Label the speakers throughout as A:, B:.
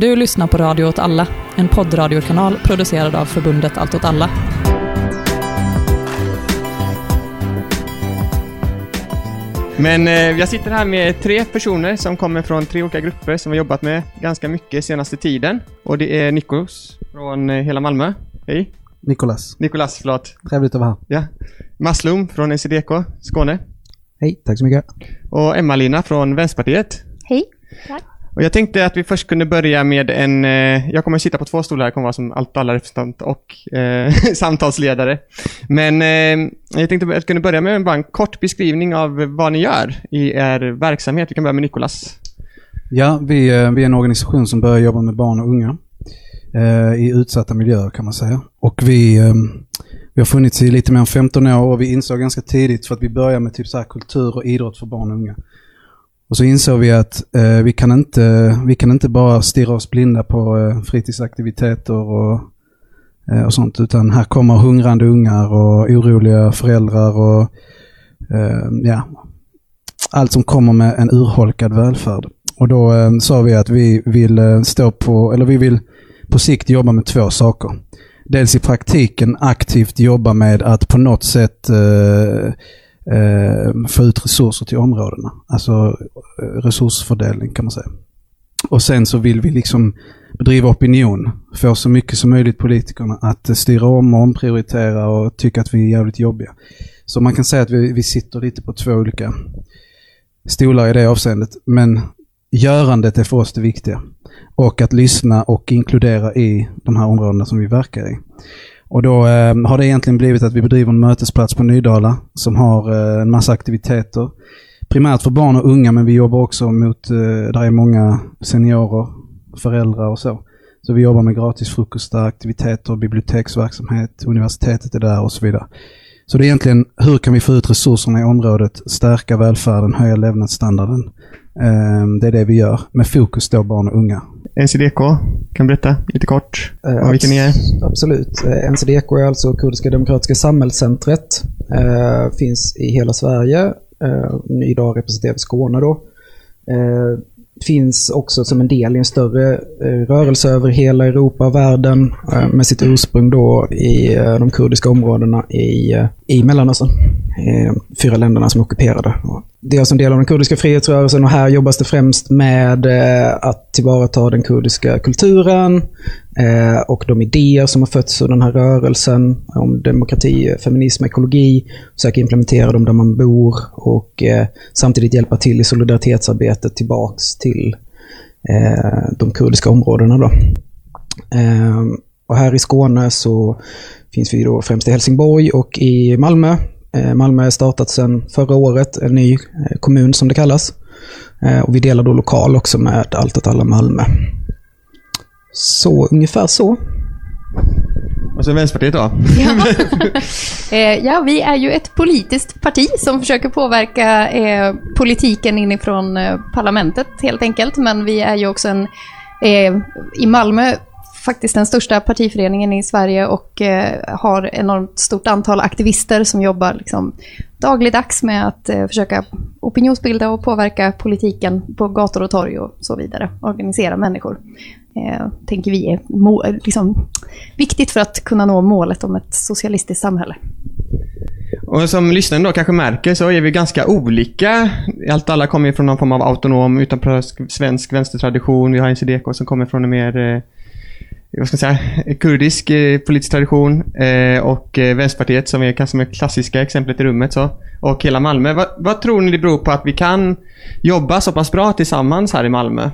A: Du lyssnar på Radio åt alla, en poddradiokanal producerad av förbundet Allt åt alla.
B: Men eh, jag sitter här med tre personer som kommer från tre olika grupper som vi har jobbat med ganska mycket senaste tiden. Och det är Nikos från eh, hela Malmö. Hej!
C: Nikolas.
B: Nikolas, förlåt.
C: Trevligt att vara här.
B: Ja. Maslum från NCDK, Skåne.
C: Hej, tack så mycket.
B: Och Emma-Lina från Vänsterpartiet.
D: Hej.
B: Och jag tänkte att vi först kunde börja med en, eh, jag kommer sitta på två stolar, jag kommer vara som allt alla representant och eh, samtalsledare. Men eh, jag tänkte att jag kunde börja med bara en kort beskrivning av vad ni gör i er verksamhet. Vi kan börja med Nikolas.
C: Ja, vi, eh, vi är en organisation som börjar jobba med barn och unga eh, i utsatta miljöer kan man säga. Och vi, eh, vi har funnits i lite mer än 15 år och vi insåg ganska tidigt för att vi började med typ så här kultur och idrott för barn och unga. Och så insåg vi att eh, vi, kan inte, vi kan inte bara stirra oss blinda på eh, fritidsaktiviteter och, eh, och sånt, utan här kommer hungrande ungar och oroliga föräldrar och eh, ja, allt som kommer med en urholkad välfärd. Och då eh, sa vi att vi vill eh, stå på, eller vi vill på sikt jobba med två saker. Dels i praktiken aktivt jobba med att på något sätt eh, eh, få ut resurser till områdena. Alltså eh, resursfördelning kan man säga. Och sen så vill vi liksom bedriva opinion, få så mycket som möjligt politikerna att eh, styra om och omprioritera och tycka att vi är jävligt jobbiga. Så man kan säga att vi, vi sitter lite på två olika stolar i det avseendet. Men görandet är för oss det viktiga. Och att lyssna och inkludera i de här områdena som vi verkar i. Och då eh, har det egentligen blivit att vi bedriver en mötesplats på Nydala som har eh, en massa aktiviteter. Primärt för barn och unga men vi jobbar också mot, eh, där är många seniorer, föräldrar och så. Så vi jobbar med gratisfrukostar, aktiviteter, biblioteksverksamhet, universitetet är där och så vidare. Så det är egentligen hur kan vi få ut resurserna i området, stärka välfärden, höja levnadsstandarden. Eh, det är det vi gör med fokus då barn och unga.
B: NCDK, kan du berätta lite kort om vilka ni är?
E: Absolut. Eh, NCDK är alltså Kurdiska Demokratiska Samhällscentret. Eh, finns i hela Sverige. Eh, idag representerar vi Skåne då. Eh, finns också som en del i en större eh, rörelse över hela Europa och världen eh, med sitt ursprung då i eh, de kurdiska områdena i, eh, i Mellanöstern. Eh, fyra länderna som är ockuperade. Och Dels alltså en del av den kurdiska frihetsrörelsen och här jobbas det främst med eh, att tillvarata den kurdiska kulturen eh, och de idéer som har fötts ur den här rörelsen om demokrati, feminism, ekologi. Försöka implementera dem där man bor och eh, samtidigt hjälpa till i solidaritetsarbetet tillbaks till de kurdiska områdena. Då. Och här i Skåne så finns vi då främst i Helsingborg och i Malmö. Eh, Malmö är startat sedan förra året, en ny eh, kommun som det kallas. Eh, Och vi delar då lokal också med Allt åt alla Malmö. Så ungefär så.
B: Och så Vänsterpartiet då?
D: Ja. ja, vi är ju ett politiskt parti som försöker påverka eh, politiken inifrån eh, parlamentet helt enkelt. Men vi är ju också en, eh, i Malmö, faktiskt den största partiföreningen i Sverige och eh, har enormt stort antal aktivister som jobbar liksom, dagligdags med att eh, försöka opinionsbilda och påverka politiken på gator och torg och så vidare. Organisera människor. Eh, tänker vi är liksom, viktigt för att kunna nå målet om ett socialistiskt samhälle.
B: Och som lyssnaren då kanske märker så är vi ganska olika. Allt alla kommer från någon form av autonom, utanför svensk vänstertradition. Vi har NCDK som kommer från en mer eh, vad ska jag säga, kurdisk eh, politisk tradition eh, och eh, Vänsterpartiet som är kanske det klassiska exemplet i rummet så. Och hela Malmö. Vad, vad tror ni det beror på att vi kan jobba så pass bra tillsammans här i Malmö?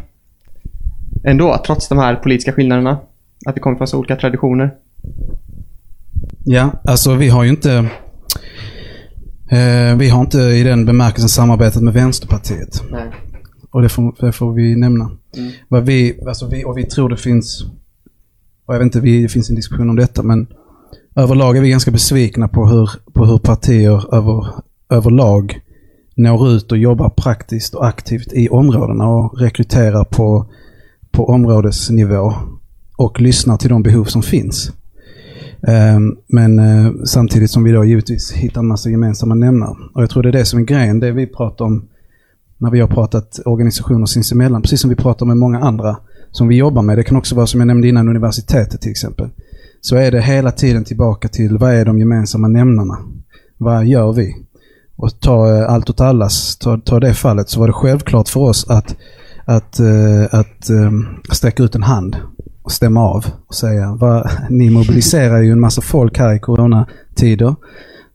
B: Ändå, trots de här politiska skillnaderna. Att vi kommer från så olika traditioner.
C: Ja, alltså vi har ju inte... Eh, vi har inte i den bemärkelsen samarbetat med Vänsterpartiet.
B: Nej.
C: Och det får, det får vi nämna.
B: Mm.
C: Vad vi, alltså vi, och vi tror det finns, och jag vet inte, det finns en diskussion om detta, men överlag är vi ganska besvikna på hur, på hur partier över, överlag når ut och jobbar praktiskt och aktivt i områdena och rekryterar på, på områdesnivå och lyssnar till de behov som finns. Eh, men eh, samtidigt som vi då givetvis hittar en massa gemensamma nämnare. Och jag tror det är det som är grejen, det vi pratar om när vi har pratat organisationer sinsemellan, precis som vi pratar med många andra, som vi jobbar med, det kan också vara som jag nämnde innan, universitetet till exempel. Så är det hela tiden tillbaka till vad är de gemensamma nämnarna? Vad gör vi? Och ta eh, allt åt allas, ta, ta det fallet, så var det självklart för oss att, att, eh, att, att sträcka ut en hand och stämma av och säga vad, ni mobiliserar ju en massa folk här i coronatider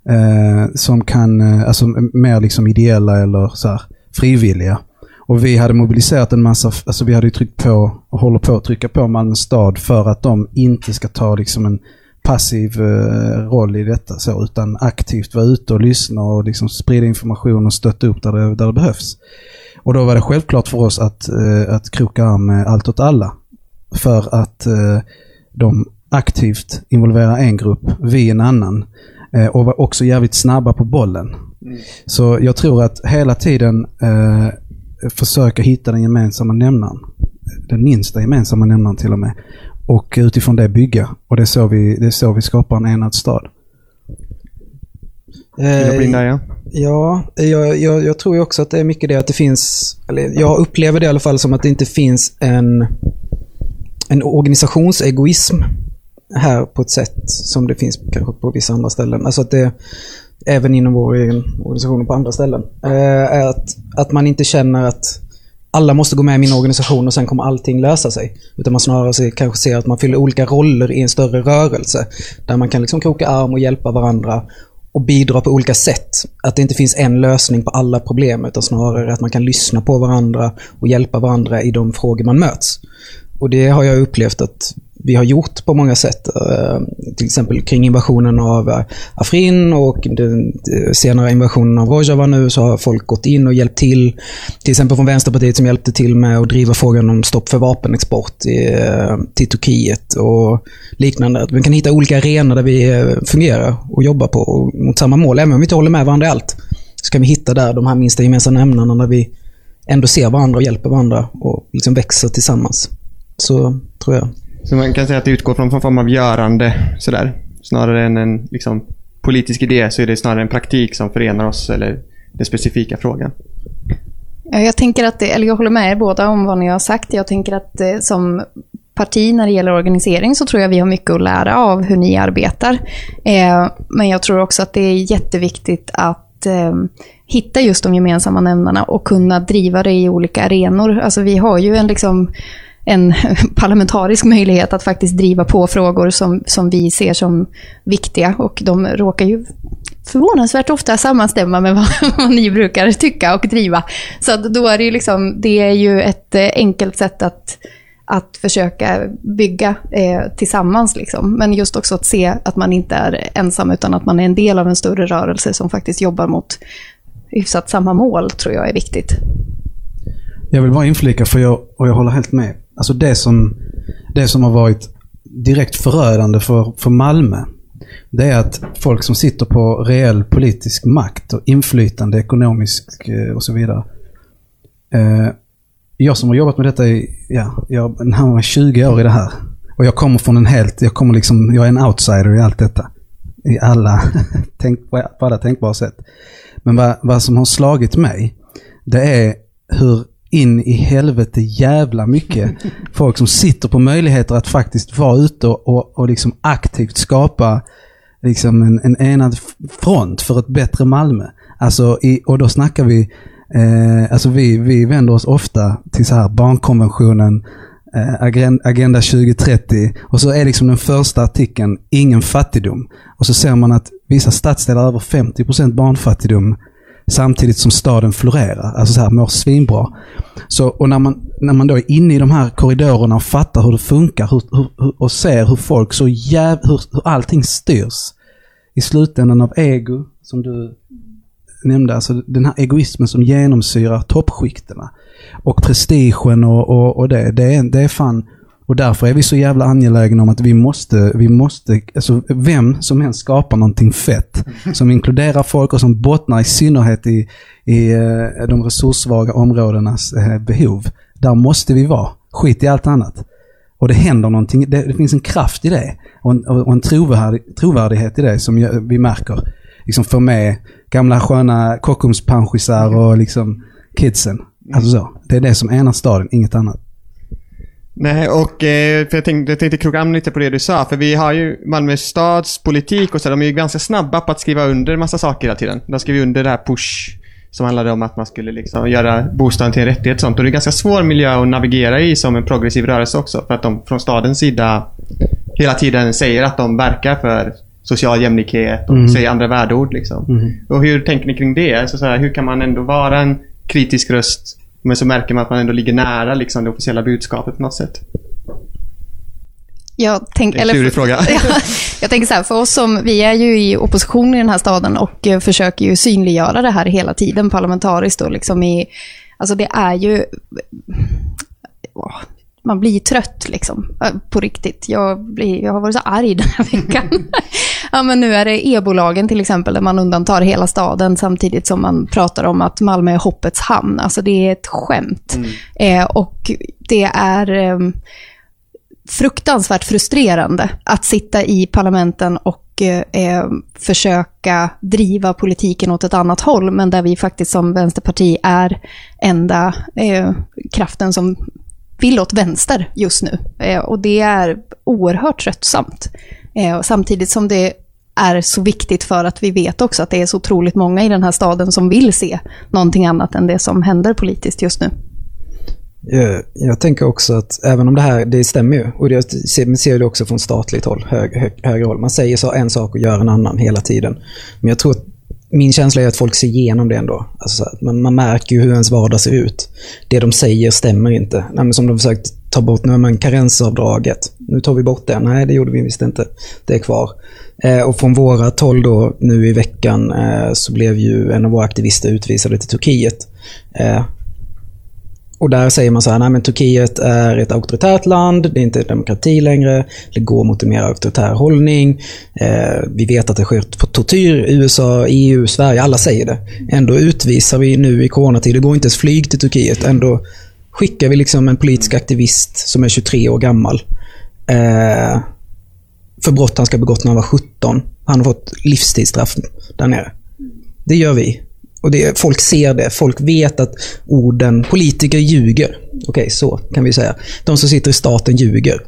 C: eh, som kan, eh, alltså mer liksom ideella eller så här, frivilliga. Och vi hade mobiliserat en massa, alltså vi hade tryckt på och håller på att trycka på Malmö stad för att de inte ska ta liksom en passiv eh, roll i detta så, utan aktivt vara ute och lyssna och liksom sprida information och stötta upp där det, där det behövs. Och då var det självklart för oss att, eh, att kroka arm med Allt åt alla. För att eh, de aktivt involverar en grupp, vi en annan. Och var också jävligt snabba på bollen. Så jag tror att hela tiden eh, försöka hitta den gemensamma nämnaren. Den minsta gemensamma nämnaren till och med. Och utifrån det bygga. Och det är så vi, det är så vi skapar en enad stad.
B: In där, ja?
E: Ja, jag, jag, jag tror också att det är mycket det att det finns, eller jag upplever det i alla fall som att det inte finns en, en organisationsegoism här på ett sätt som det finns kanske på vissa andra ställen. Alltså att det, även inom vår egen organisation och på andra ställen, eh, är att, att man inte känner att alla måste gå med i min organisation och sen kommer allting lösa sig. Utan man snarare kanske ser att man fyller olika roller i en större rörelse. Där man kan liksom kroka arm och hjälpa varandra och bidra på olika sätt. Att det inte finns en lösning på alla problem utan snarare att man kan lyssna på varandra och hjälpa varandra i de frågor man möts. Och det har jag upplevt att vi har gjort på många sätt. Eh, till exempel kring invasionen av eh, Afrin och den eh, senare invasionen av Rojava nu så har folk gått in och hjälpt till. Till exempel från Vänsterpartiet som hjälpte till med att driva frågan om stopp för vapenexport till Turkiet och liknande. Vi kan hitta olika arenor där vi fungerar och jobbar på mot samma mål. Även om vi inte håller med varandra i allt så kan vi hitta där de här minsta gemensamma ämnena där vi ändå ser varandra och hjälper varandra och liksom växer tillsammans. Så tror jag.
B: Så man kan säga att det utgår från någon form av görande sådär. Snarare än en liksom, politisk idé så är det snarare en praktik som förenar oss eller den specifika frågan.
D: Jag tänker att det, eller jag håller med er båda om vad ni har sagt. Jag tänker att eh, som parti när det gäller organisering så tror jag vi har mycket att lära av hur ni arbetar. Eh, men jag tror också att det är jätteviktigt att eh, hitta just de gemensamma nämnarna och kunna driva det i olika arenor. Alltså vi har ju en liksom en parlamentarisk möjlighet att faktiskt driva på frågor som, som vi ser som viktiga och de råkar ju förvånansvärt ofta sammanstämma med vad, vad ni brukar tycka och driva. Så då är det ju liksom, det är ju ett eh, enkelt sätt att att försöka bygga eh, tillsammans. Liksom. Men just också att se att man inte är ensam, utan att man är en del av en större rörelse som faktiskt jobbar mot hyfsat samma mål, tror jag är viktigt.
C: Jag vill bara inflika, för jag, och jag håller helt med. Alltså det som, det som har varit direkt förödande för, för Malmö, det är att folk som sitter på reell politisk makt och inflytande ekonomisk eh, och så vidare. Eh, jag som har jobbat med detta i, ja, jag närmare 20 år i det här. Och jag kommer från en helt, jag kommer liksom, jag är en outsider i allt detta. I alla, tänk, på alla tänkbara sätt. Men vad, vad som har slagit mig, det är hur in i helvete jävla mycket folk som sitter på möjligheter att faktiskt vara ute och, och, liksom aktivt skapa liksom en, en enad front för ett bättre Malmö. Alltså, i, och då snackar vi, eh, alltså vi, vi vänder oss ofta till så här barnkonventionen, eh, Agenda 2030 och så är liksom den första artikeln ingen fattigdom. Och så ser man att vissa stadsdelar har över 50% barnfattigdom samtidigt som staden florerar. Alltså så här, mår svinbra. Så, och när man, när man då är inne i de här korridorerna och fattar hur det funkar hur, hur, och ser hur folk så jäv, hur, hur allting styrs i slutändan av ego, som du nämnde, alltså den här egoismen som genomsyrar toppskiktena. Och prestigen och, och, och det, det är, det är fan och därför är vi så jävla angelägna om att vi måste, vi måste, alltså vem som helst skapar någonting fett. Som inkluderar folk och som bottnar i synnerhet i, i eh, de resurssvaga områdenas eh, behov. Där måste vi vara. Skit i allt annat. Och det händer någonting, det, det finns en kraft i det. Och en, och en trovärdig, trovärdighet i det som vi märker. Liksom får med gamla sköna Kockumspanschisar och liksom kidsen. Alltså så. Det är det som enar staden, inget annat.
B: Nej, och eh, för jag tänkte, jag tänkte kroka an lite på det du sa. För vi har ju Malmö stads politik och så. De är ju ganska snabba på att skriva under massa saker hela tiden. De skrev ju under det här push som handlade om att man skulle liksom göra bostaden till en rättighet och sånt. Och det är en ganska svår miljö att navigera i som en progressiv rörelse också. För att de från stadens sida hela tiden säger att de verkar för social jämlikhet och
C: Mm.
B: säger andra värdeord. Liksom.
C: Mm.
B: Och hur tänker ni kring det? Alltså, så här, hur kan man ändå vara en kritisk röst men så märker man att man ändå ligger nära liksom, det officiella budskapet på något sätt?
D: Jag, tänk,
B: Det är en klurig fråga.
D: Ja, jag tänker så här, för oss som, vi är ju i opposition i den här staden och eh, försöker ju synliggöra det här hela tiden parlamentariskt. Och liksom i, alltså det är ju, man blir trött liksom, eh, på riktigt. Jag, blir, jag har varit så arg den här veckan. ja, men nu är det e-bolagen till exempel, där man undantar hela staden samtidigt som man pratar om att Malmö är hoppets hamn. Alltså det är ett skämt. Eh, och det är... ehm, fruktansvärt frustrerande att sitta i parlamenten och eh, eh, försöka driva politiken åt ett annat håll, men där vi faktiskt som vänsterparti är enda eh, kraften som vill åt vänster just nu. Eh, och det är oerhört tröttsamt. Eh, samtidigt som det är så viktigt för att vi vet också att det är så otroligt många i den här staden som vill se någonting annat än det som händer politiskt just nu.
E: Jag, jag tänker också att även om det här, det stämmer ju, och det ser, man ser det också från statligt håll, hög, hög, högre håll. Man säger så en sak och gör en annan hela tiden. Men jag tror att min känsla är att folk ser igenom det ändå. Alltså att man, man märker ju hur ens vardag ser ut. Det de säger stämmer inte. Nej, men som de försökt ta bort nu, men karensavdraget. Nu tar vi bort det. Nej, det gjorde vi visst inte. Det är kvar. Eh, och från våra håll då, nu i veckan, eh, så blev ju en av våra aktivister utvisade till Turkiet. Eh, och där säger man så här, nej men Turkiet är ett auktoritärt land, det är inte demokrati längre, det går mot en mer auktoritär hållning. Eh, vi vet att det sker på tortyr, USA, EU, Sverige, alla säger det. Ändå utvisar vi nu i coronatid, det går inte ens flyg till Turkiet, ändå skickar vi liksom en politisk aktivist som är 23 år gammal. Eh, för brott han ska ha begått när han var 17. Han har fått livstidsstraff där nere. Det gör vi. Och det, folk ser det. Folk vet att orden, politiker ljuger. Okej, så kan vi säga. De som sitter i staten ljuger.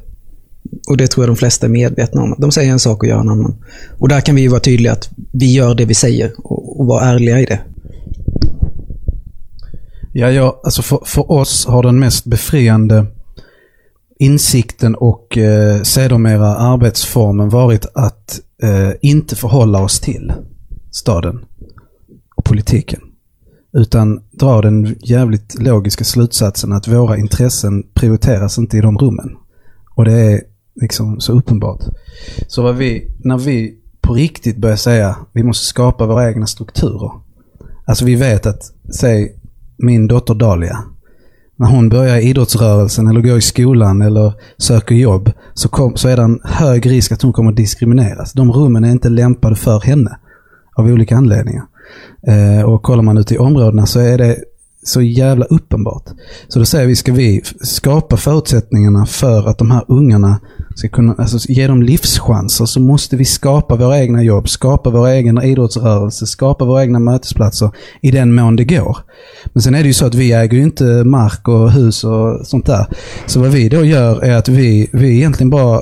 E: Och det tror jag de flesta är medvetna om. De säger en sak och gör en annan. Och där kan vi ju vara tydliga att vi gör det vi säger och, och vara ärliga i det.
C: Ja, ja alltså för, för oss har den mest befriande insikten och eh, sedermera arbetsformen varit att eh, inte förhålla oss till staden och politiken. Utan drar den jävligt logiska slutsatsen att våra intressen prioriteras inte i de rummen. Och det är liksom så uppenbart. Så vad vi, när vi på riktigt börjar säga vi måste skapa våra egna strukturer. Alltså vi vet att, säg min dotter Dalia, när hon börjar i idrottsrörelsen eller går i skolan eller söker jobb så, kom, så är det en hög risk att hon kommer att diskrimineras. De rummen är inte lämpade för henne av olika anledningar. Eh, och kollar man ut i områdena så är det så jävla uppenbart. Så då säger vi, ska vi skapa förutsättningarna för att de här ungarna ska kunna, alltså ge dem livschanser så måste vi skapa våra egna jobb, skapa vår egen idrottsrörelse, skapa våra egna mötesplatser i den mån det går. Men sen är det ju så att vi äger ju inte mark och hus och sånt där. Så vad vi då gör är att vi, vi egentligen bara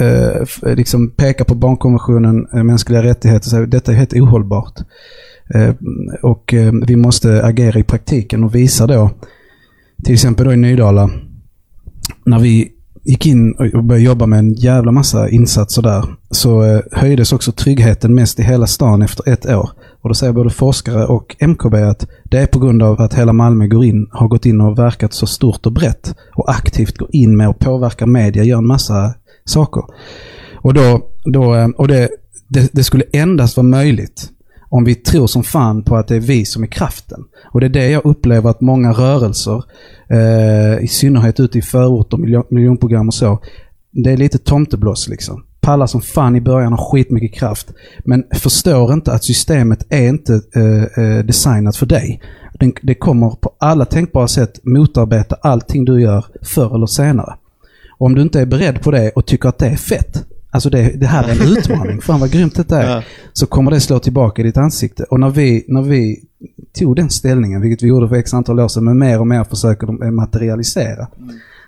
C: eh, liksom pekar på barnkonventionen, eh, mänskliga rättigheter och säger detta är helt ohållbart. Eh, och eh, vi måste agera i praktiken och visa då, till exempel då i Nydala, när vi gick in och började jobba med en jävla massa insatser där, så eh, höjdes också tryggheten mest i hela stan efter ett år. Och då säger både forskare och MKB att det är på grund av att hela Malmö går in, har gått in och verkat så stort och brett och aktivt går in med och påverkar media, gör en massa saker. Och, då, då, och det, det, det skulle endast vara möjligt om vi tror som fan på att det är vi som är kraften. Och det är det jag upplever att många rörelser, eh, i synnerhet ute i förorter, miljon, miljonprogram och så, det är lite tomteblås liksom. Pallar som fan i början har skitmycket kraft. Men förstår inte att systemet är inte eh, eh, designat för dig. Den, det kommer på alla tänkbara sätt motarbeta allting du gör förr eller senare. Och om du inte är beredd på det och tycker att det är fett, alltså det, det här är en utmaning, fan vad grymt detta är,
B: Ja.
C: så kommer det slå tillbaka i ditt ansikte. Och när vi, när vi tog den ställningen, vilket vi gjorde för x antal år sedan, men mer och mer försöker de materialisera,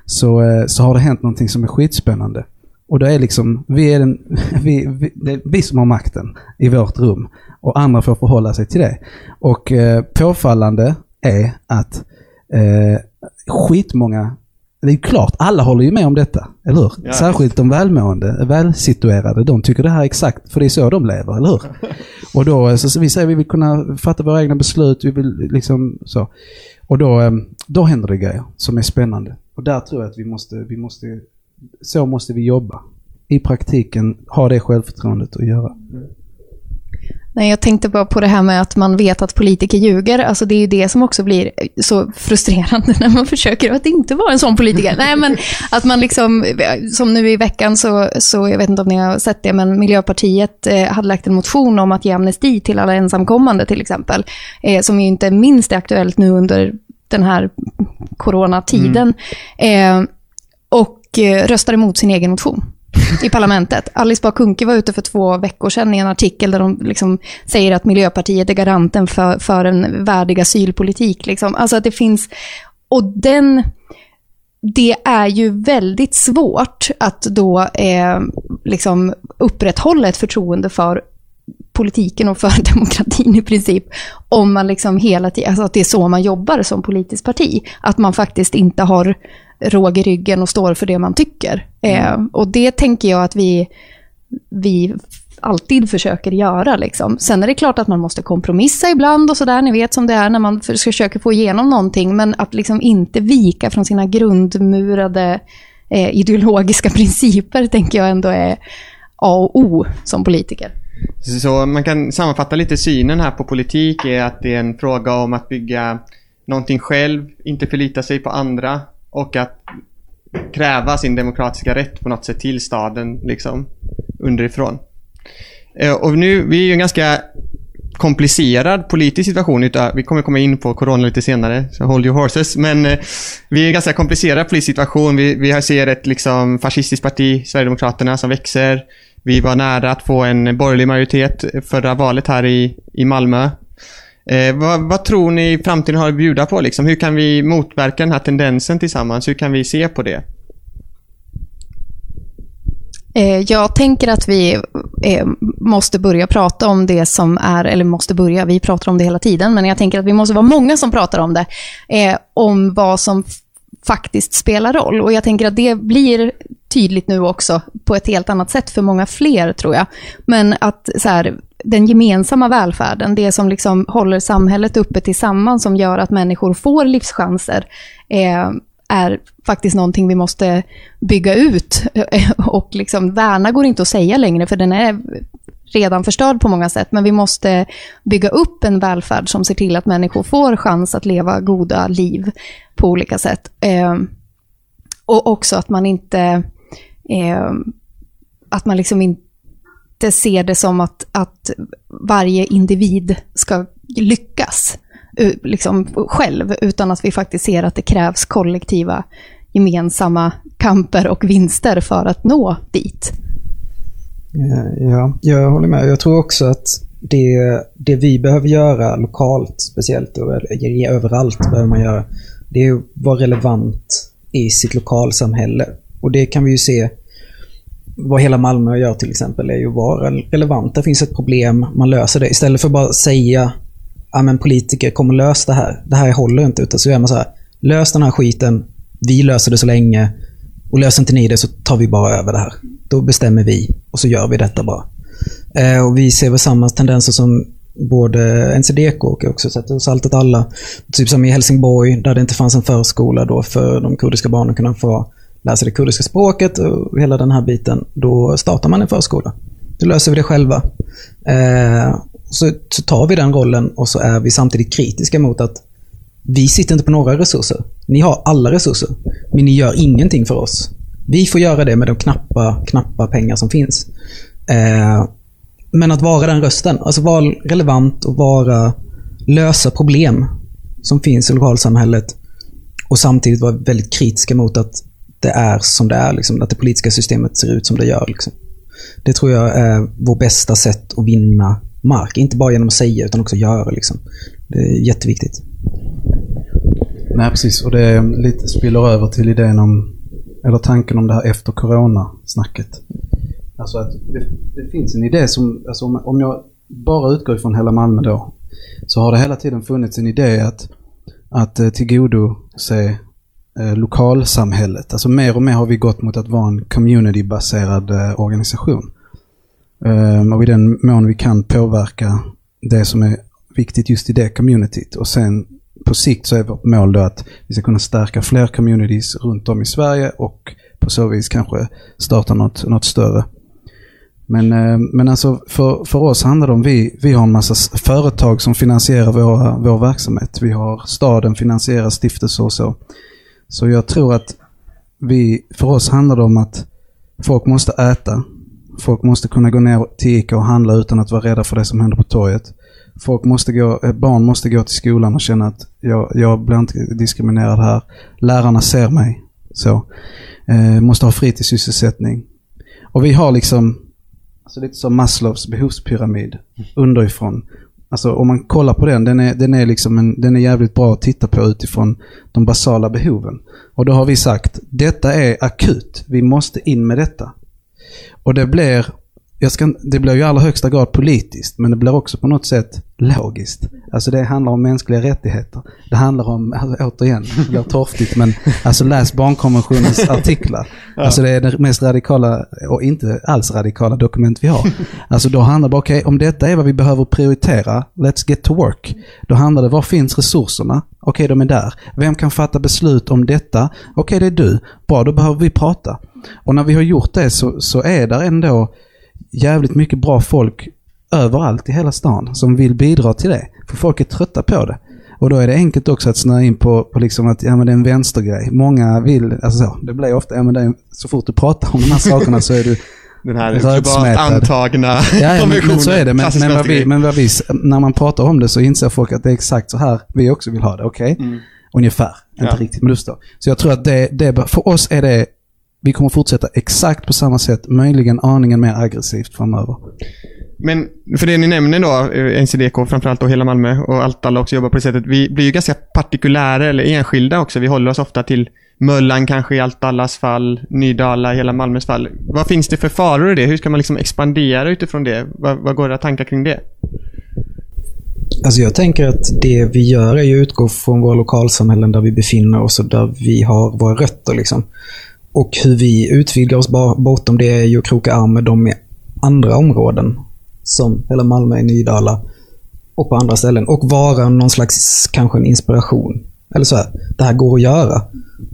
C: så, eh, så har det hänt någonting som är skitspännande. Och det är liksom, vi är den, vi, vi, det är vi som har makten i vårt rum och andra får förhålla sig till det. Och eh, påfallande är att eh, skitmånga det är ju klart, alla håller ju med om detta, eller hur?
B: Ja.
C: Särskilt de välmående, välsituerade, de tycker det här är exakt, för det är så de lever, eller hur? Och då, eh, så, så vi säger vi vill kunna fatta våra egna beslut, vi vill liksom så. Och då, eh, då händer det grejer som är spännande. Och där tror jag att vi måste, vi måste, så måste vi jobba. I praktiken, ha det självförtroendet att göra.
D: Nej, jag tänkte bara på det här med att man vet att politiker ljuger. Alltså det är ju det som också blir så frustrerande när man försöker att inte vara en sån politiker. Nej, men att man liksom, som nu i veckan så, så jag vet inte om ni har sett det, men Miljöpartiet eh, hade lagt en motion om att ge amnesti till alla ensamkommande till exempel. Eh, som ju inte minst är aktuellt nu under den här coronatiden. Eh, och eh, röstar emot sin egen motion i parlamentet. Alice Bah Kuhnke var ute för två veckor sedan i en artikel där de liksom säger att Miljöpartiet är garanten för, för en värdig asylpolitik. Liksom. Alltså att det finns... Och den... Det är ju väldigt svårt att då eh, liksom upprätthålla ett förtroende för politiken och för demokratin i princip. Om man liksom hela tiden, alltså att det är så man jobbar som politiskt parti. Att man faktiskt inte har råg i ryggen och står för det man tycker. Eh, och det tänker jag att vi, vi alltid försöker göra. Liksom. Sen är det klart att man måste kompromissa ibland och sådär, ni vet som det är när man försöker få igenom någonting, men att liksom inte vika från sina grundmurade eh, ideologiska principer tänker jag ändå är A och O som politiker.
B: Så man kan sammanfatta lite synen här på politik är att det är en fråga om att bygga någonting själv, inte förlita sig på andra och att kräva sin demokratiska rätt på något sätt till staden liksom underifrån. Eh, och nu, vi är ju en ganska komplicerad politisk situation. Vi kommer komma in på corona lite senare, så hold your horses. Men eh, vi är en ganska komplicerad politisk situation. Vi, vi ser ett liksom, fascistiskt parti, Sverigedemokraterna, som växer. Vi var nära att få en borgerlig majoritet förra valet här i, i Malmö. Eh, vad, vad tror ni framtiden har att bjuda på? Liksom? Hur kan vi motverka den här tendensen tillsammans? Hur kan vi se på det?
D: Eh, Jag tänker att vi eh, måste börja prata om det som är, eller måste börja, vi pratar om det hela tiden, men jag tänker att vi måste vara många som pratar om det, eh, om vad som faktiskt spelar roll. Och jag tänker att det blir tydligt nu också på ett helt annat sätt för många fler, tror jag. Men att så här, den gemensamma välfärden, det som liksom håller samhället uppe tillsammans, som gör att människor får livschanser, eh, är faktiskt någonting vi måste bygga ut. Och liksom, värna går inte att säga längre, för den är redan förstörd på många sätt. Men vi måste bygga upp en välfärd som ser till att människor får chans att leva goda liv på olika sätt. Eh, och också att man inte... Eh, att man liksom inte ser det som att, att varje individ ska lyckas liksom själv, utan att vi faktiskt ser att det krävs kollektiva gemensamma kamper och vinster för att nå dit.
E: Ja, jag håller med. Jag tror också att det, det vi behöver göra lokalt speciellt, och överallt behöver man göra, det är att vara relevant i sitt lokalsamhälle. Och det kan vi ju se vad hela Malmö gör till exempel, är ju att vara relevant. Det finns ett problem, man löser det. Istället för att bara säga ja men politiker kommer lösa det här. Det här håller inte. Utan så gör man så här, lös den här skiten, vi löser det så länge. Och löser inte ni det så tar vi bara över det här. Då bestämmer vi och så gör vi detta bara. Eh, och vi ser väl samma tendenser som både NCDK och också sett hos Allt åt alla. Typ som i Helsingborg där det inte fanns en förskola då för de kurdiska barnen kunna få läser sig det kurdiska språket och hela den här biten. Då startar man en förskola. Då löser vi det själva. Eh, så, så tar vi den rollen och så är vi samtidigt kritiska mot att vi sitter inte på några resurser. Ni har alla resurser, men ni gör ingenting för oss. Vi får göra det med de knappa, knappa pengar som finns. Eh, men att vara den rösten, alltså vara relevant och vara, lösa problem som finns i lokalsamhället och samtidigt vara väldigt kritiska mot att det är som det är, liksom, att det politiska systemet ser ut som det gör. Liksom. Det tror jag är vårt bästa sätt att vinna mark. Inte bara genom att säga utan också göra. Liksom. Det är jätteviktigt.
C: Nej, precis. Och det lite spiller över till idén om eller tanken om det här efter corona-snacket. Alltså att det, det finns en idé som, alltså om, om jag bara utgår ifrån hela Malmö då, så har det hela tiden funnits en idé att, att eh, tillgodose eh, lokalsamhället. Alltså mer och mer har vi gått mot att vara en communitybaserad eh, organisation. Ehm, och i den mån vi kan påverka det som är viktigt just i det communityt. Och sen på sikt så är vårt mål då att vi ska kunna stärka fler communities runt om i Sverige och på så vis kanske starta något, något större. Men, ehm, men alltså för, för oss handlar det om, vi, vi har en massa företag som finansierar våra, vår verksamhet. Vi har staden finansierar stiftelser och så. Så jag tror att vi, för oss handlar det om att folk måste äta. Folk måste kunna gå ner till Ica och handla utan att vara rädda för det som händer på torget. Folk måste gå, eh, barn måste gå till skolan och känna att jag, jag blir inte diskriminerad här. Lärarna ser mig. Så. Eh, måste ha fritidssysselsättning. Och vi har liksom, alltså lite som Maslows behovspyramid underifrån. Alltså om man kollar på den, den är, den är, liksom en, den är jävligt bra att titta på utifrån de basala behoven. Och då har vi sagt, detta är akut. Vi måste in med detta. Och det blir, jag ska, det blir ju i allra högsta grad politiskt, men det blir också på något sätt logiskt. Alltså det handlar om mänskliga rättigheter. Det handlar om, alltså, återigen, det blir torftigt, men alltså läs barnkonventionens artiklar. Alltså det är det mest radikala, och inte alls radikala dokument vi har. Alltså då handlar det bara, okej, om detta är vad vi behöver prioritera, let's get to work. Då handlar det, var finns resurserna? Okej, de är där. Vem kan fatta beslut om detta? Okej, det är du. Bra, då behöver vi prata. Och när vi har gjort det så, så är där ändå jävligt mycket bra folk överallt i hela stan som vill bidra till det. För folk är trötta på det. Och då är det enkelt också att snöa in på, på liksom att ja, men det är en vänstergrej. Många vill, alltså så, det blir ofta, ja, men är, så fort du pratar om de här sakerna så är du
B: Den här globalt antagna
C: Ja,
B: konventionen.
C: men så är det. Men, men, vad vi, men vad vi, när man pratar om det så inser folk att det är exakt så här vi också vill ha det. Okej?
B: Mm.
C: Ungefär. Inte
B: Ja.
C: riktigt, men du förstår. Så jag tror att det, det, för oss är det, vi kommer fortsätta exakt på samma sätt, möjligen aningen mer aggressivt framöver.
B: Men för det ni nämner då, eh, NCDK, framförallt då hela Malmö och allt alla också jobbar på det sättet. Vi blir ju ganska partikulära eller enskilda också. Vi håller oss ofta till Möllan kanske i allt allas fall, Nydala i hela Malmös fall. Vad finns det för faror i det? Hur ska man liksom expandera utifrån det? Vad, vad går era tankar kring det?
E: Alltså jag tänker att det vi gör är att utgå från våra lokalsamhällen där vi befinner oss och där vi har våra rötter. Liksom. Och hur vi utvidgar oss bortom det är ju att kroka arm med dem i andra områden. Som hela Malmö, Nydala och på andra ställen. Och vara någon slags, kanske en inspiration. Eller så här, det här går att göra.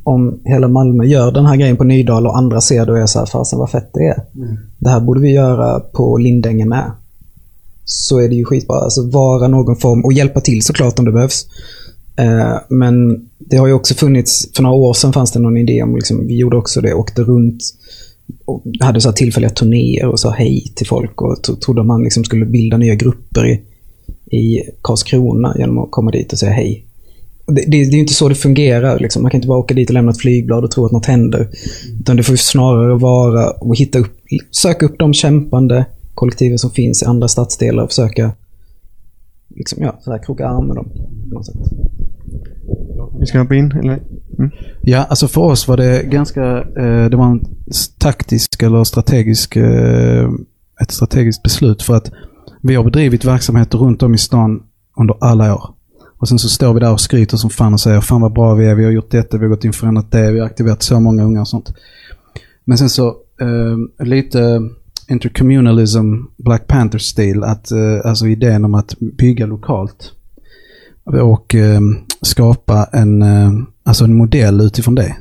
E: Om hela Malmö gör den här grejen på Nydala och andra ser det och är så här, fasen vad fett det är. Det här borde vi göra på Lindängen med så är det ju skitbra. Alltså vara någon form och hjälpa till såklart om det behövs. Eh, men det har ju också funnits, för några år sedan fanns det någon idé om, liksom, vi gjorde också det, åkte runt och hade så här tillfälliga turnéer och sa hej till folk och trodde man liksom skulle bilda nya grupper i, i Karlskrona genom att komma dit och säga hej. Det, det, det är ju inte så det fungerar. Liksom. Man kan inte bara åka dit och lämna ett flygblad och tro att något händer. Utan det får ju snarare vara att hitta upp, söka upp de kämpande kollektiven som finns i andra stadsdelar och försöka liksom, ja, så här, kroka arm med dem. På något sätt.
B: Vi ska hoppa in, eller? Mm.
C: Ja, alltså för oss var det ganska, eh, det var en taktisk eller strategisk, eh, ett strategiskt beslut för att vi har bedrivit verksamheter runt om i stan under alla år. Och sen så står vi där och skryter som fan och säger fan vad bra vi är, vi har gjort detta, vi har gått in för annat det, vi har aktiverat så många unga och sånt. Men sen så eh, lite intercommunalism, Black Panther-stil, att, eh, alltså idén om att bygga lokalt och eh, skapa en, eh, alltså en modell utifrån det.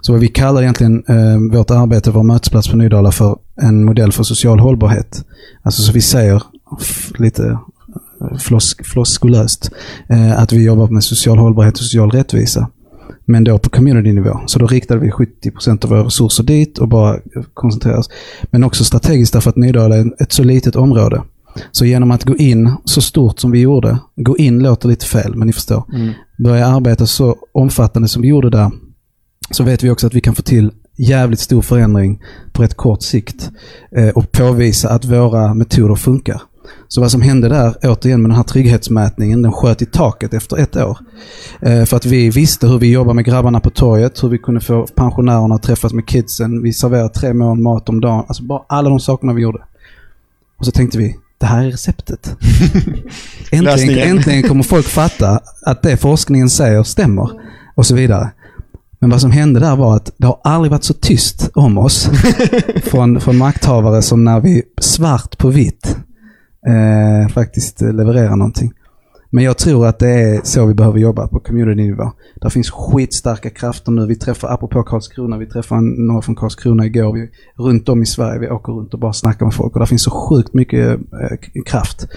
C: Så vad vi kallar egentligen eh, vårt arbete, vår mötesplats på Nydala för en modell för social hållbarhet. Alltså så vi säger lite eh, flosk, floskulöst eh, att vi jobbar med social hållbarhet och social rättvisa. Men då på community-nivå. Så då riktade vi 70% av våra resurser dit och bara eh, koncentrerade oss. Men också strategiskt därför att Nydala är ett så litet område. Så genom att gå in så stort som vi gjorde, gå in låter lite fel, men ni förstår. Mm. Börja arbeta så omfattande som vi gjorde där, så vet vi också att vi kan få till jävligt stor förändring på rätt kort sikt. Eh, och påvisa att våra metoder funkar. Så vad som hände där, återigen med den här trygghetsmätningen, den sköt i taket efter ett år. Eh, för att vi visste hur vi jobbar med grabbarna på torget, hur vi kunde få pensionärerna att träffas med kidsen. Vi serverade tre mål mat om dagen. Alltså bara alla de sakerna vi gjorde. Och så tänkte vi, det här är receptet. äntligen, äntligen kommer folk fatta att det forskningen säger stämmer. Och så vidare. Men vad som hände där var att det har aldrig varit så tyst om oss från, från makthavare som när vi svart på vitt eh, faktiskt levererar någonting. Men jag tror att det är så vi behöver jobba på community-nivå. Det finns skitstarka krafter nu. Vi träffar, apropå Karlskrona, vi träffade några från Karlskrona igår. Vi, runt om i Sverige, vi åker runt och bara snackar med folk. Och det finns så sjukt mycket eh, kraft.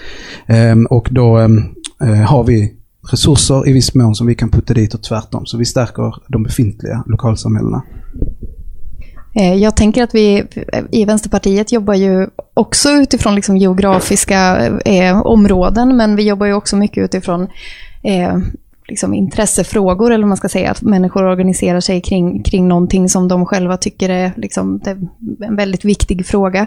C: Ehm, och då ehm, eh, har vi resurser i viss mån som vi kan putta dit och tvärtom. Så vi stärker de befintliga lokalsamhällena.
D: Eh, jag tänker att vi i Vänsterpartiet jobbar ju också utifrån liksom geografiska eh, områden, men vi jobbar ju också mycket utifrån eh, liksom intressefrågor, eller vad man ska säga, att människor organiserar sig kring, kring någonting som de själva tycker är liksom, är en väldigt viktig fråga.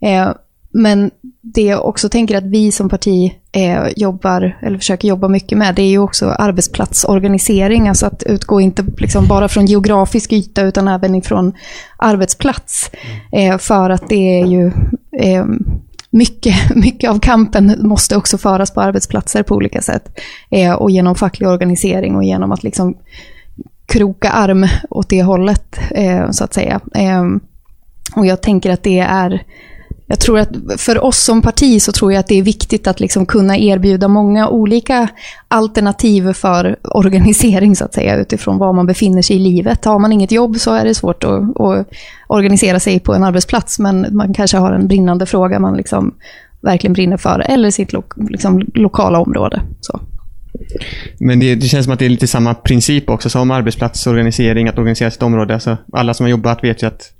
D: Eh, men det jag också tänker att vi som parti eh, jobbar, eller försöker jobba mycket med, det är ju också arbetsplatsorganisering. Alltså att utgå inte liksom bara från geografisk yta, utan även ifrån arbetsplats. Eh, för att det är ju eh, mycket, mycket av kampen måste också föras på arbetsplatser på olika sätt. Eh, och genom facklig organisering och genom att liksom kroka arm åt det hållet, eh, så att säga. Eh, och jag tänker att det är jag tror att för oss som parti så tror jag att det är viktigt att liksom kunna erbjuda många olika alternativ för organisering så att säga utifrån var man befinner sig i livet. Har man inget jobb så är det svårt att, att organisera sig på en arbetsplats men man kanske har en brinnande fråga man liksom verkligen brinner för eller sitt lo, liksom, lokala område. Så.
B: Men det, det känns som att det är lite samma princip också som arbetsplatsorganisering, att organisera sitt område. Alltså, alla som har jobbat vet ju att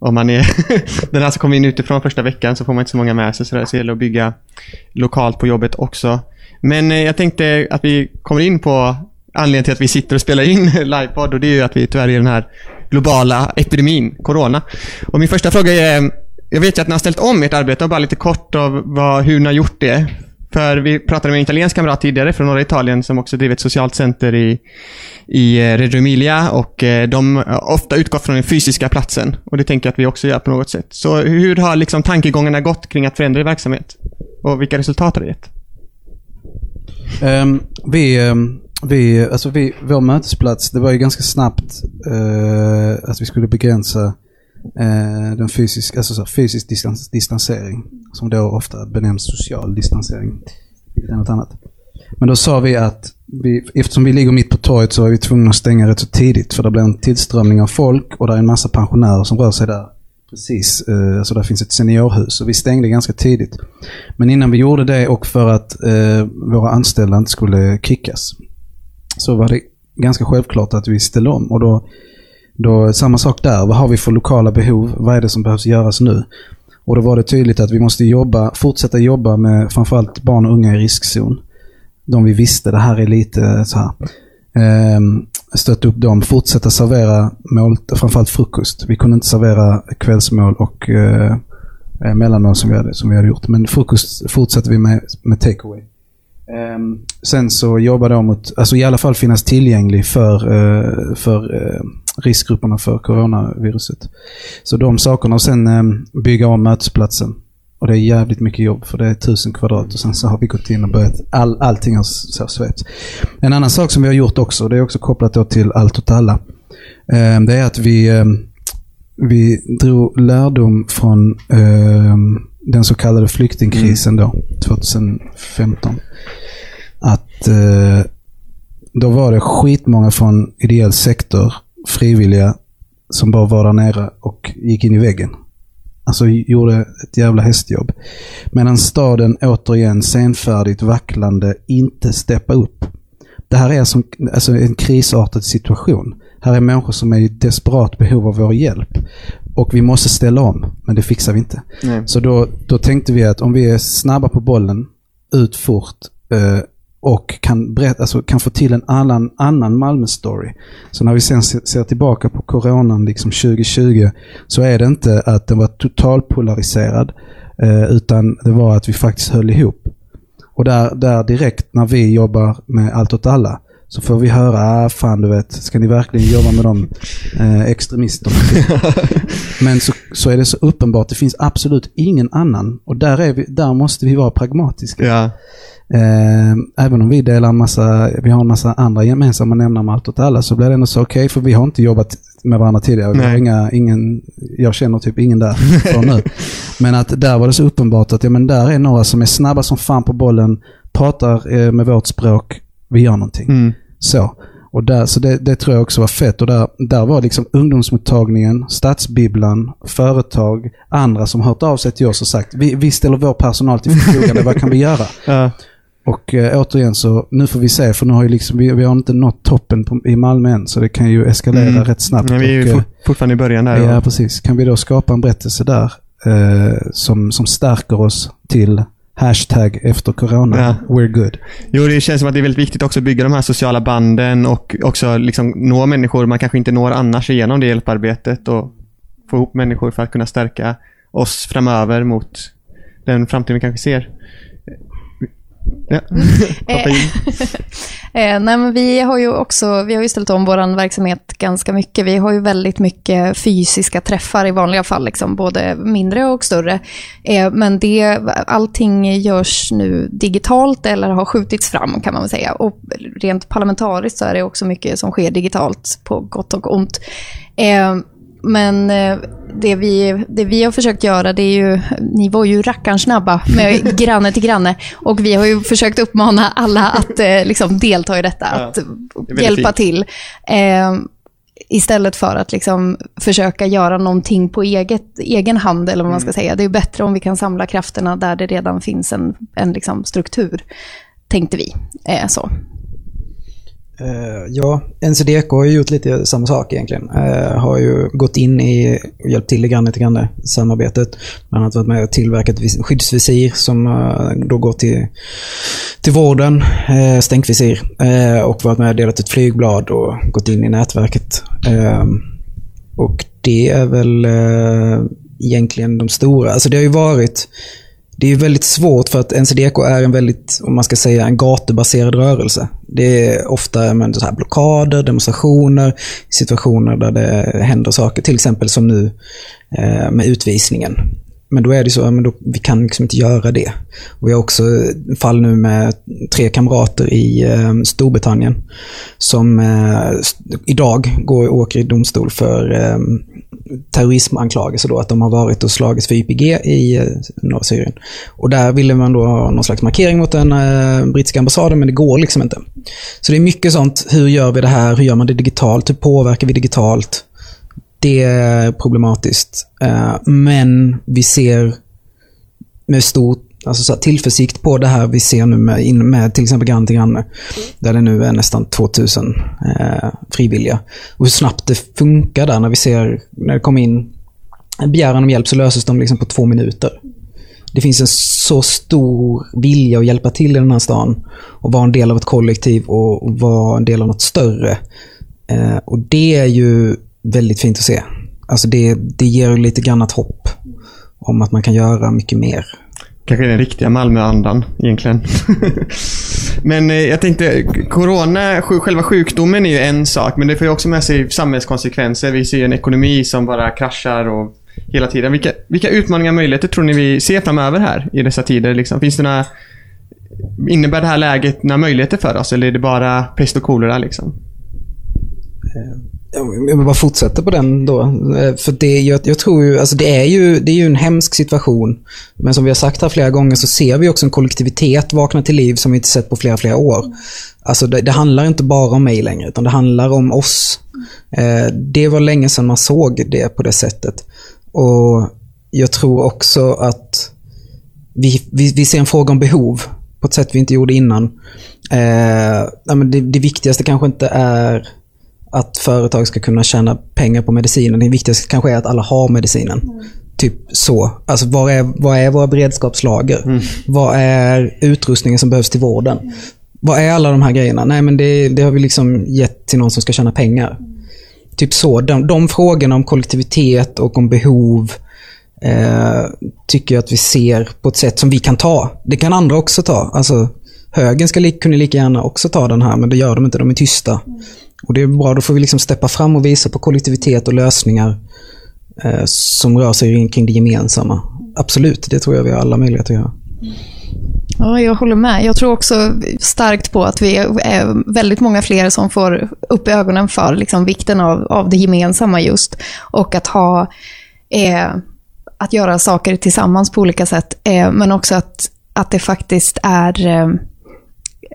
B: om man är den här som kommer in utifrån första veckan så får man inte så många med sig. Så det gäller att bygga lokalt på jobbet också. Men eh, jag tänkte att vi kommer in på anledningen till att vi sitter och spelar in livepodd och det är ju att vi tyvärr är i den här globala epidemin, corona. Och min första fråga är, jag vet ju att ni har ställt om ert arbete och bara lite kort av vad, hur ni har gjort det. För vi pratade med en italiensk kamrat tidigare från norra Italien som också driver ett socialt center i, i eh, Reggio Emilia och eh, de har ofta utgått från den fysiska platsen. Och det tänker jag att vi också gör på något sätt. Så hur har liksom tankegångarna gått kring att förändra verksamhet? Och vilka resultat har det gett?
C: Um, vi, ehm, vi, alltså vi, vår mötesplats, det var ju ganska snabbt uh, att vi skulle begränsa eh, den fysiska, alltså så, fysisk distans, distansering. Som då ofta benämns social distansering. Vilket är något annat. Men då sa vi att vi, eftersom vi ligger mitt på torget så är vi tvungna att stänga rätt så tidigt. För det blir en tillströmning av folk och det är en massa pensionärer som rör sig där. Precis, eh, alltså där finns ett seniorhus och vi stängde ganska tidigt. Men innan vi gjorde det och för att eh, våra anställda inte skulle kickas så var det ganska självklart att vi ställde om. Och då, då samma sak där. Vad har vi för lokala behov? Vad är det som behövs göras nu? Och då var det tydligt att vi måste jobba, fortsätta jobba med framförallt barn och unga i riskzon. De vi visste, det här är lite så här. Ehm, stötta upp dem, fortsätta servera mål, framförallt frukost. Vi kunde inte servera kvällsmål och eh, eh, mellanmål som vi, hade, som vi hade gjort. Men frukost fortsätter vi med, med takeaway. Ehm, sen så jobbar de mot, alltså i alla fall finnas tillgänglig för, eh, för eh, riskgrupperna för coronaviruset. Så de sakerna och sen eh, bygga om mötesplatsen. Och det är jävligt mycket jobb för det är tusen kvadrat och sen så har vi gått in och börjat, all, allting har så svetsats. En annan sak som vi har gjort också, det är också kopplat till allt åt alla. Eh, det är att vi, eh, vi drog lärdom från den så kallade flyktingkrisen då, 2015. Att eh, då var det skitmånga från ideell sektor, frivilliga, som bara var där nere och gick in i väggen. Alltså gjorde ett jävla hästjobb. Medan staden återigen senfärdigt, vacklande, inte steppa upp. Det här är som, alltså en krisartad situation. Här är människor som är i desperat behov av vår hjälp. Och vi måste ställa om, men det fixar vi inte.
B: Nej.
C: Så då, då tänkte vi att om vi är snabba på bollen, ut fort eh, och kan, berätta, alltså kan få till en annan, annan Malmö-story. Så när vi sen ser, tillbaka på coronan liksom 2020 så är det inte att den var totalpolariserad Eh, utan det var att vi faktiskt höll ihop. Och där, där direkt när vi jobbar med Allt åt alla så får vi höra, ah, fan du vet, ska ni verkligen jobba med de eh, extremisterna? Men så, så är det så uppenbart, det finns absolut ingen annan. Och där, är vi, där måste vi vara pragmatiska.
B: Ja.
C: Eh, även om vi delar en massa, vi har en massa andra gemensamma nämnare med allt åt alla så blir det ändå så okej, okay, för vi har inte jobbat med varandra tidigare. Vi har inga, ingen, jag känner typ ingen där för nu. Men att där var det så uppenbart att ja, men där är några som är snabba som fan på bollen, pratar eh, med vårt språk, vi gör någonting.
B: Mm.
C: Så. Och där, så det, det, tror jag också var fett. Och där, där var liksom ungdomsmottagningen, stadsbibblan, företag, andra som hört av sig till oss och sagt vi, vi ställer vår personal till förfogande, vad kan vi göra?
B: Ja.
C: Och eh, återigen så, nu får vi se, för nu har ju liksom, vi, vi har inte nått toppen på, i Malmö än, så det kan ju eskalera
B: Mm.
C: rätt snabbt.
B: Men vi är ju
C: och, eh,
B: fort, fortfarande i början där.
C: Ja,
B: och-
C: precis. Kan vi då skapa en berättelse där eh, som, som stärker oss till hashtag efter corona,
B: Ja.
C: we're good.
B: Jo, det känns som att det är väldigt viktigt också att bygga de här sociala banden och också liksom nå människor man kanske inte når annars genom det hjälparbetet och få ihop människor för att kunna stärka oss framöver mot den framtiden vi kanske ser. Ja, in.
D: Eh, nej, men vi har ju också vi har ju ställt om vår verksamhet ganska mycket. Vi har ju väldigt mycket fysiska träffar i vanliga fall, liksom, både mindre och större. Eh, men det, allting görs nu digitalt eller har skjutits fram kan man väl säga. Och rent parlamentariskt så är det också mycket som sker digitalt på gott och ont. Eh, men eh, det vi, det vi har försökt göra, det är ju, ni var ju rackarns snabba med granne till granne. Och vi har ju försökt uppmana alla att eh, liksom delta i detta,
B: Ja,
D: att
B: väldigt
D: hjälpa till. Eh, istället för att liksom försöka göra någonting på eget, egen hand, eller vad man ska säga. Det är bättre om vi kan samla krafterna där det redan finns en, en liksom struktur, tänkte vi. Eh, så.
E: Uh, ja, NCDK har ju gjort lite samma sak egentligen. Uh, har ju gått in i och hjälpt till lite grann till granne samarbetet. Bland annat varit med och tillverkat skyddsvisir som uh, då går till, till vården, uh, stänkvisir. Eh, och varit med och delat ut flygblad och gått in i nätverket. Och det är väl egentligen de stora. Alltså det har ju varit det är väldigt svårt för att NCDK är en väldigt, om man ska säga, en gatubaserad rörelse. Det är ofta men, så här blockader, demonstrationer, situationer där det händer saker. Till exempel som nu eh, med utvisningen. Men då är det så, ja, men då, vi kan liksom inte göra det. Och vi har också fall nu med tre kamrater i eh, Storbritannien som eh, idag går och åker i domstol för eh, terrorismanklagelser då, att de har varit och slagits för YPG i eh, norra Syrien. Och där ville man då ha någon slags markering mot den eh, brittiska ambassaden, men det går liksom inte. Så det är mycket sånt, hur gör vi det här? Hur gör man det digitalt? Hur påverkar vi digitalt? Det är problematiskt. Eh, men vi ser med stort alltså så här, tillförsikt på det här vi ser nu med, med till exempel Granne till Granne. Där det nu är nästan 2000 eh, frivilliga. Och hur snabbt det funkar där när vi ser, när det kommer in en begäran om hjälp så löses de liksom på två minuter. Det finns en så stor vilja att hjälpa till i den här stan och vara en del av ett kollektiv och, och vara en del av något större. Eh, och det är ju väldigt fint att se. Alltså det, det ger lite grann ett hopp om att man kan göra mycket mer.
B: Kanske den riktiga Malmöandan egentligen. men eh, jag tänkte, corona, själva sjukdomen är ju en sak, men det får ju också med sig samhällskonsekvenser. Vi ser ju en ekonomi som bara kraschar och hela tiden. Vilka, vilka utmaningar och möjligheter tror ni vi ser framöver här i dessa tider? Liksom? Finns det några, innebär det här läget några möjligheter för oss eller är det bara pest och kolera? Liksom?
E: Eh, jag vill bara fortsätta på den då. Eh, för det, jag, jag tror ju, alltså det är ju, det är ju en hemsk situation. Men som vi har sagt här flera gånger så ser vi också en kollektivitet vakna till liv som vi inte sett på flera, flera år. Alltså det, det handlar inte bara om mig längre, utan det handlar om oss. Eh, det var länge sedan man såg det på det sättet. Och jag tror också att vi, vi, vi ser en fråga om behov på ett sätt vi inte gjorde innan. Eh, det, det viktigaste kanske inte är att företag ska kunna tjäna pengar på medicinen. Det viktigaste kanske är att alla har medicinen. Typ så. Alltså vad är, vad är våra beredskapslager? Vad är utrustningen som behövs till vården? Vad är alla de här grejerna? Nej men det, det har vi liksom gett till någon som ska tjäna pengar. Typ så. De, de frågorna om kollektivitet och om behov eh, tycker jag att vi ser på ett sätt som vi kan ta. Det kan andra också ta. Alltså, högern ska li kunna lika gärna också ta den här, men det gör de inte. De är tysta. Och det är bra, då får vi liksom steppa fram och visa på kollektivitet och lösningar eh, som rör sig kring det gemensamma. Absolut, det tror jag vi har alla möjligheter att göra.
D: Ja, jag håller med. Jag tror också starkt på att vi är väldigt många fler som får upp ögonen för liksom, vikten av, av det gemensamma just. Och att ha eh, att göra saker tillsammans på olika sätt. Eh, men också att, att det faktiskt är eh,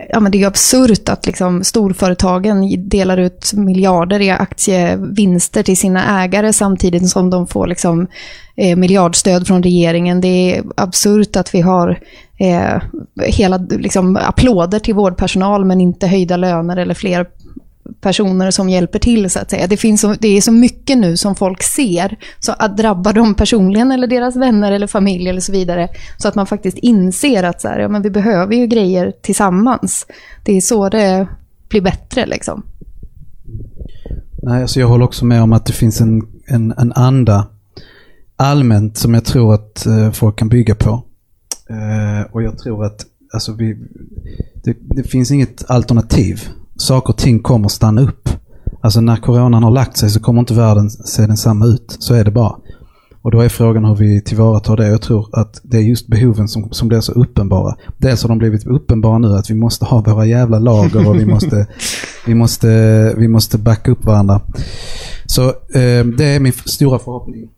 D: ja, men det är absurt att liksom storföretagen delar ut miljarder i aktievinster till sina ägare samtidigt som de får liksom, eh, miljardstöd från regeringen. Det är absurt att vi har eh, hela liksom, applåder till vårdpersonal men inte höjda löner eller fler personer som hjälper till så att säga. Det, finns så, det är så mycket nu som folk ser, så att drabba dem personligen eller deras vänner eller familj eller så vidare. Så att man faktiskt inser att så här, ja, men vi behöver ju grejer tillsammans. Det är så det blir bättre liksom.
C: Nej, alltså jag håller också med om att det finns en, en, en anda allmänt som jag tror att eh, folk kan bygga på. Eh, och jag tror att alltså vi, det, det finns inget alternativ saker och ting kommer stanna upp. Alltså när coronan har lagt sig så kommer inte världen se densamma ut. Så är det bara. Och då är frågan hur vi tillvaratar det. Jag tror att det är just behoven som, som blir så uppenbara. Dels har de blivit uppenbara nu att vi måste ha våra jävla lager och vi måste, vi måste, vi måste backa upp varandra. Så eh, det är min stora förhoppning.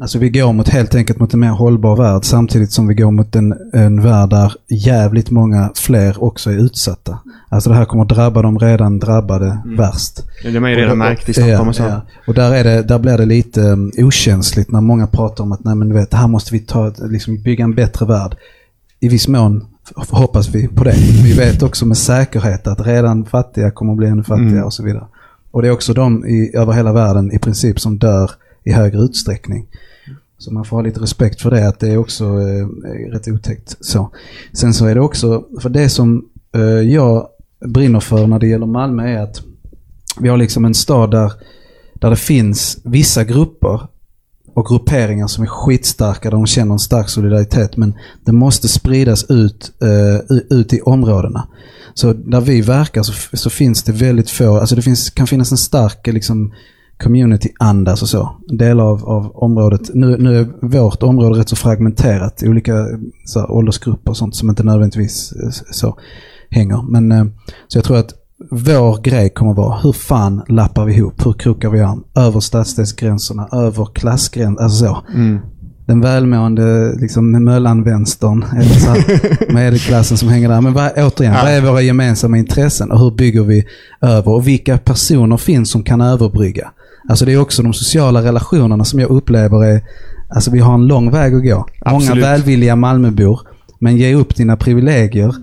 C: Alltså vi går mot helt enkelt mot en mer hållbar värld samtidigt som vi går mot en, en värld där jävligt många fler också är utsatta. Alltså det här kommer drabba de redan drabbade mm. värst.
B: Det har man ju redan märkt i Stockholm och så. Ja.
C: Och där, är det, där blir det lite um, okänsligt när många pratar om att nej men du vet, här måste vi ta, liksom, bygga en bättre värld. I viss mån hoppas vi på det. Vi vet också med säkerhet att redan fattiga kommer att bli ännu fattigare mm. och så vidare. Och det är också de i, över hela världen i princip som dör i högre utsträckning. Så man får ha lite respekt för det, att det är också eh, rätt otäckt. Så. Sen så är det också, för det som eh, jag brinner för när det gäller Malmö är att vi har liksom en stad där, där det finns vissa grupper och grupperingar som är skitstarka, där de känner en stark solidaritet. Men det måste spridas ut, uh, ut i områdena. Så där vi verkar så, så, finns det väldigt få, alltså det finns, kan finnas en stark liksom, community-andas och så. Delar av, av området. Nu, nu är vårt område rätt så fragmenterat i olika så här, åldersgrupper och sånt som inte nödvändigtvis eh, så hänger. Men eh, så jag tror att vår grej kommer vara hur fan lappar vi ihop? Hur krokar vi arm? Över stadsdelsgränserna, över klassgränserna, alltså så. Mm. Den välmående liksom, här, medelklassen som hänger där. Men vad, återigen, ja. vad är våra gemensamma intressen och hur bygger vi över? Och vilka personer finns som kan överbrygga? Alltså det är också de sociala relationerna som jag upplever är, alltså vi har en lång väg att gå. Absolut. Många välvilliga Malmöbor, men ge upp dina privilegier,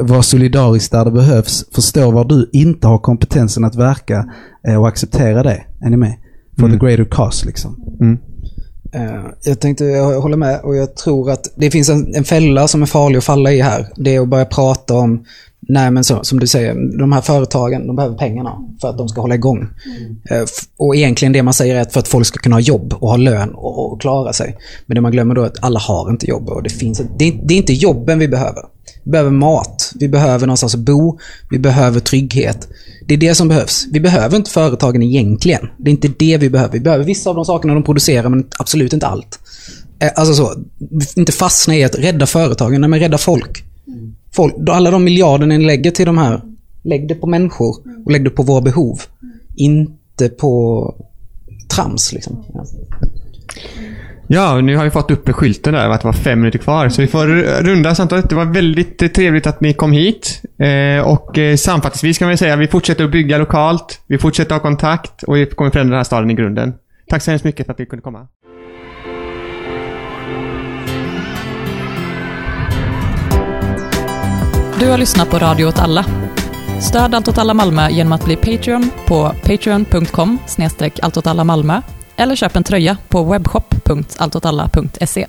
C: var solidarisk där det behövs, förstå var du inte har kompetensen att verka eh, och acceptera det. Är ni med? For mm. the greater cause liksom. Mm.
E: Uh, jag tänkte, jag håller med och jag tror att det finns en, en fälla som är farlig att falla i här. Det är att börja prata om Nej, men så, som du säger, de här företagen de behöver pengarna för att de ska hålla igång. Mm. Och egentligen det man säger är att för att folk ska kunna ha jobb och ha lön och, och klara sig. Men det man glömmer då är att alla har inte jobb. Och det, finns, det, det är inte jobben vi behöver. Vi behöver mat, vi behöver någonstans att bo, vi behöver trygghet. Det är det som behövs. Vi behöver inte företagen egentligen. Det är inte det vi behöver. Vi behöver vissa av de sakerna de producerar, men absolut inte allt. Eh, alltså så, inte fastna i att rädda företagen, men rädda folk. Folk, alla de miljarderna ni lägger till de här, lägg det på människor och lägg det på våra behov. Inte på trams liksom.
B: Ja, nu har vi fått upp skylten där att det var fem minuter kvar. Så vi får runda samtalet. Det var väldigt trevligt att ni kom hit. Eh, och eh, sammanfattningsvis kan vi säga att vi fortsätter att bygga lokalt. Vi fortsätter att ha kontakt och vi kommer förändra den här staden i grunden. Tack så hemskt mycket för att vi kunde komma.
A: Du har lyssnat på Radio åt alla. Stöd Allt åt alla Malmö genom att bli Patreon på patreon.com snedstreck Malmö eller köp en tröja på webbshop.alltåtalla.se.